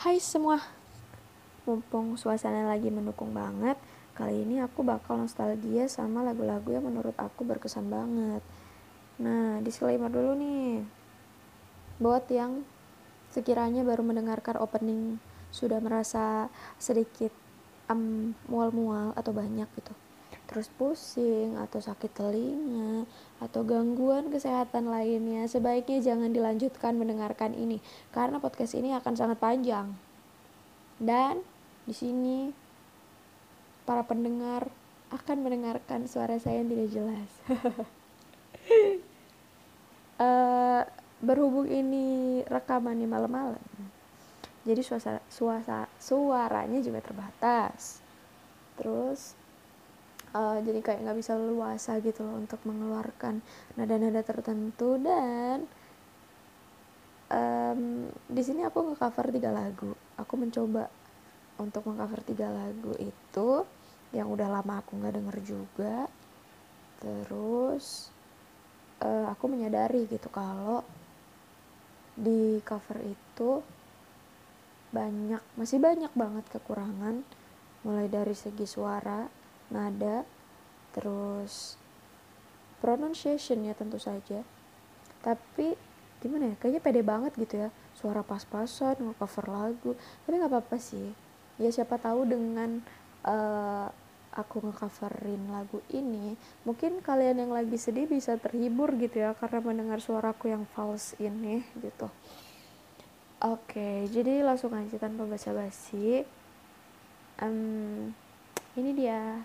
Hai semua, mumpung suasana lagi mendukung banget, kali ini aku bakal nostalgia sama lagu-lagu yang menurut aku berkesan banget. Nah, disclaimer dulu nih, buat yang sekiranya baru mendengarkan opening sudah merasa sedikit um, mual-mual atau banyak gitu terus pusing atau sakit telinga atau gangguan kesehatan lainnya. Sebaiknya jangan dilanjutkan mendengarkan ini karena podcast ini akan sangat panjang. Dan di sini para pendengar akan mendengarkan suara saya yang tidak jelas. Uh, berhubung ini rekaman di malam-malam jadi suasana, suasana suaranya juga terbatas. Terus uh, jadi kayak nggak bisa leluasa gitu loh untuk mengeluarkan nada-nada tertentu dan um, di sini aku nge-cover tiga lagu. Aku mencoba untuk mengcover tiga lagu itu yang udah lama aku nggak denger juga. Terus uh, aku menyadari gitu kalau di cover itu banyak masih banyak banget kekurangan mulai dari segi suara nada terus pronunciation ya tentu saja. Tapi gimana ya kayaknya pede banget gitu ya suara pas-pasan nge-cover lagu. Tapi nggak apa-apa sih. Ya siapa tahu dengan uh, aku ngecoverin lagu ini mungkin kalian yang lagi sedih bisa terhibur gitu ya karena mendengar suaraku yang false ini gitu. Oke jadi langsung aja tanpa basa-basi. Um, ini dia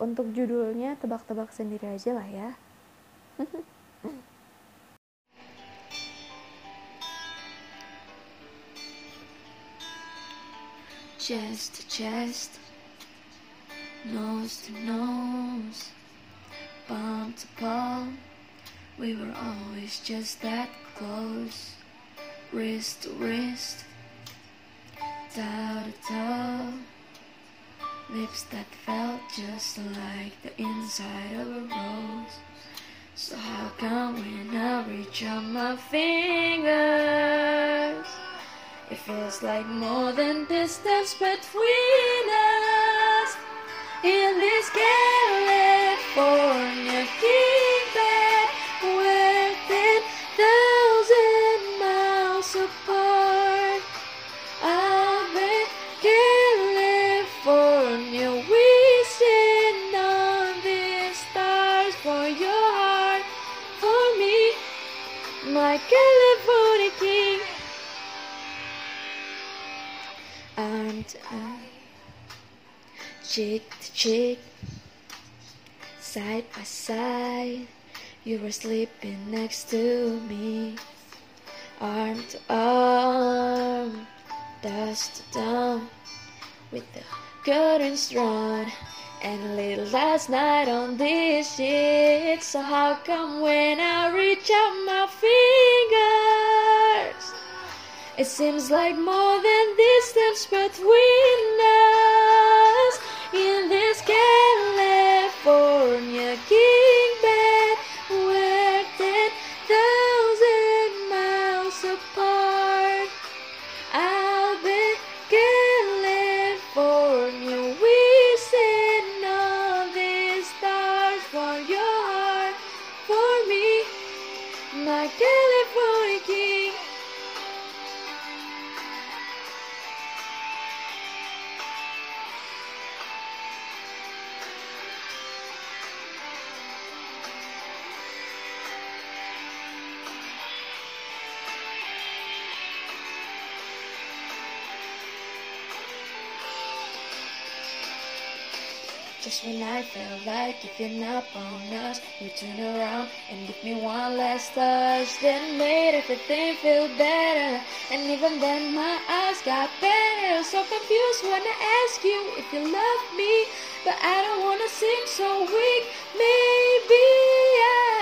untuk judulnya tebak-tebak sendiri aja lah ya. Chest to chest nose to nose palm to palm we were always just that close. Wrist to wrist toe to toe Lips that felt just like the inside of a rose. So how come when I reach out my fingers, it feels like more than distance between us in this California king by side. You were sleeping next to me, arm to arm, dust to dawn with the curtains drawn and late last night on this shit. So how come when I reach out my fingers, it seems like more than distance between California Just when I felt like giving up on us, you turn around and give me one last touch. Then made everything feel better. And even then, my eyes got better. So confused when I ask you if you love me. But I don't wanna seem so weak. Maybe I've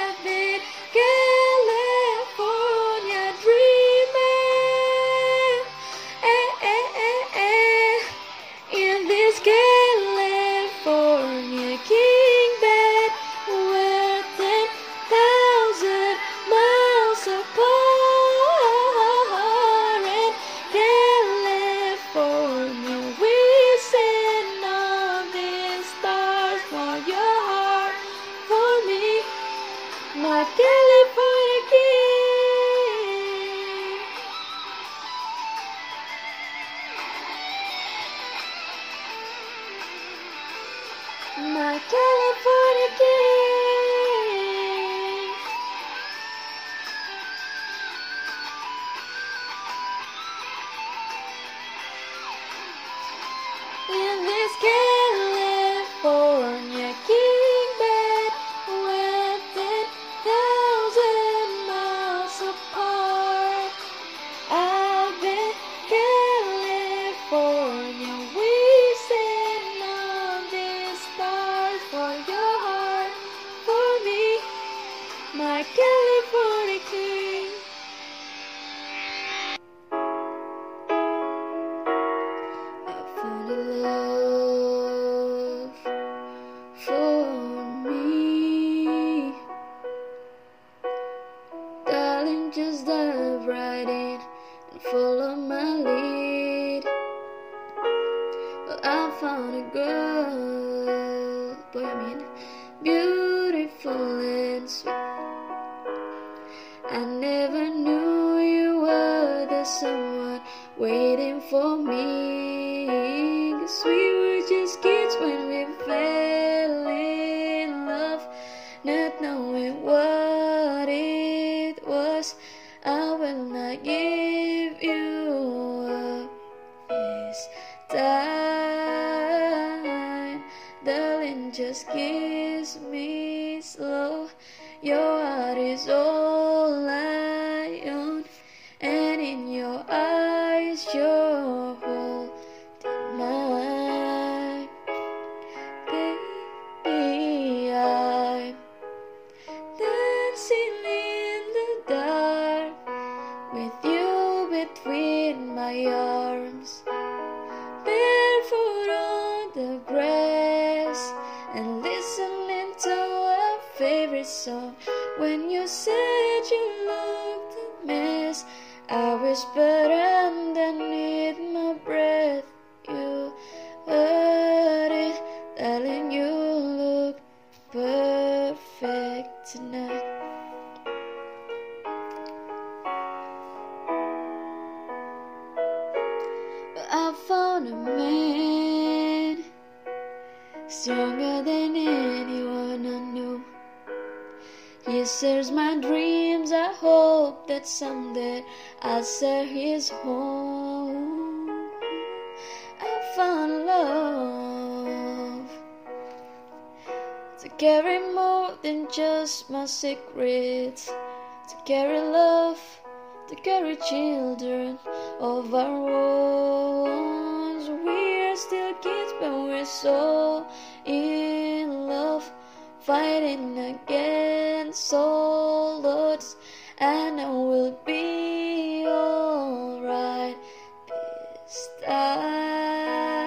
What? My California king. I found a love for me. Darling, just dive right in and follow my lead. Well, I found a girl, boy, I mean, beautiful and sweet. I never knew you were the someone waiting for me. Cause we were just kids when we fell in love, not knowing what it was. I will not give whispered underneath my breath. Shares my dreams. I hope that someday I'll share his home. I found love to carry more than just my secrets, to carry love, to carry children of our own. We're still kids, but we're so in love, fighting against odds. And I will be alright this time.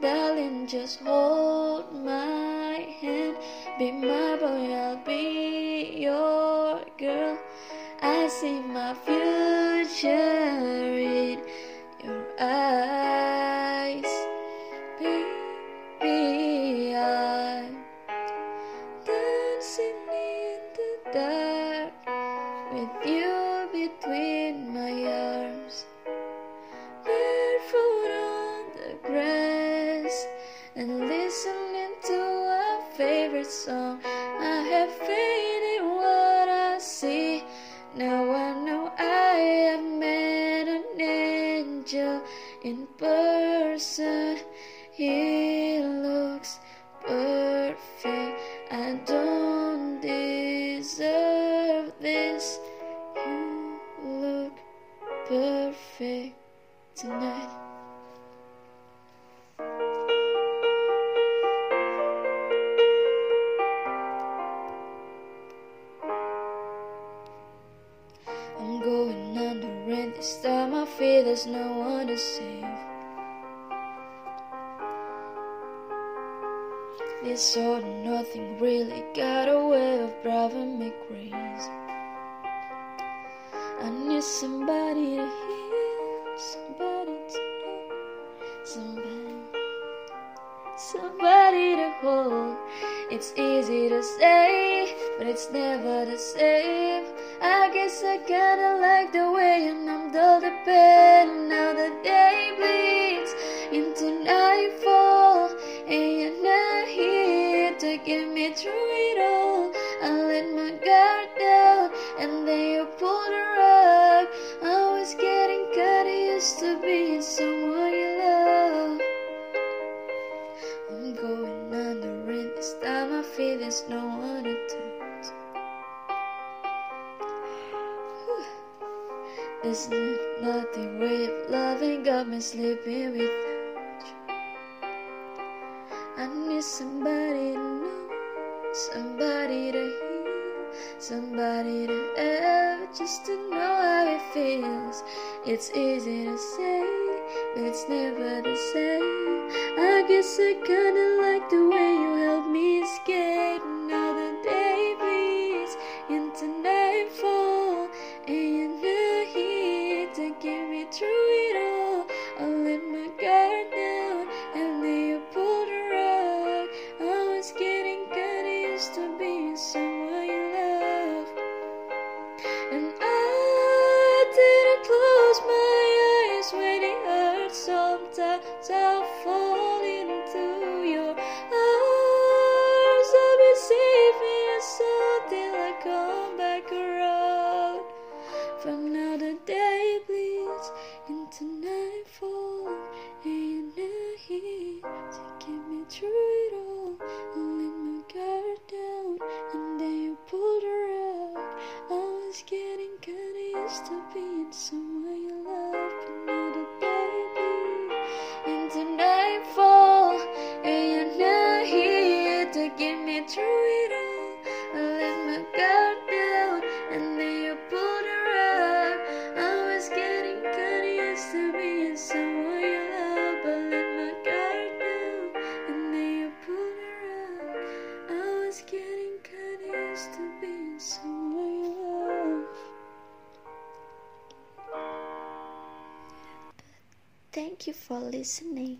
Darling, just hold my hand. Be my boy, I'll be your girl. I see my future in your eyes. Song. I have faith in what I see. Now I know I have met an angel in person. He looks perfect. I don't deserve this. You look perfect tonight. This all nothing really got a way of driving me crazy. I need somebody to hear, somebody to know, somebody, somebody to hold. It's easy to say, but it's never the same. I guess I kinda like the way you numbed all the pain. and I feel there's no one to turn to. There's nothing way of loving got me sleeping without you. I need somebody to know, somebody to hear, somebody to ever just to know how it feels. It's easy to say, but it's never the same. I guess I kinda like the way you to be. for listening.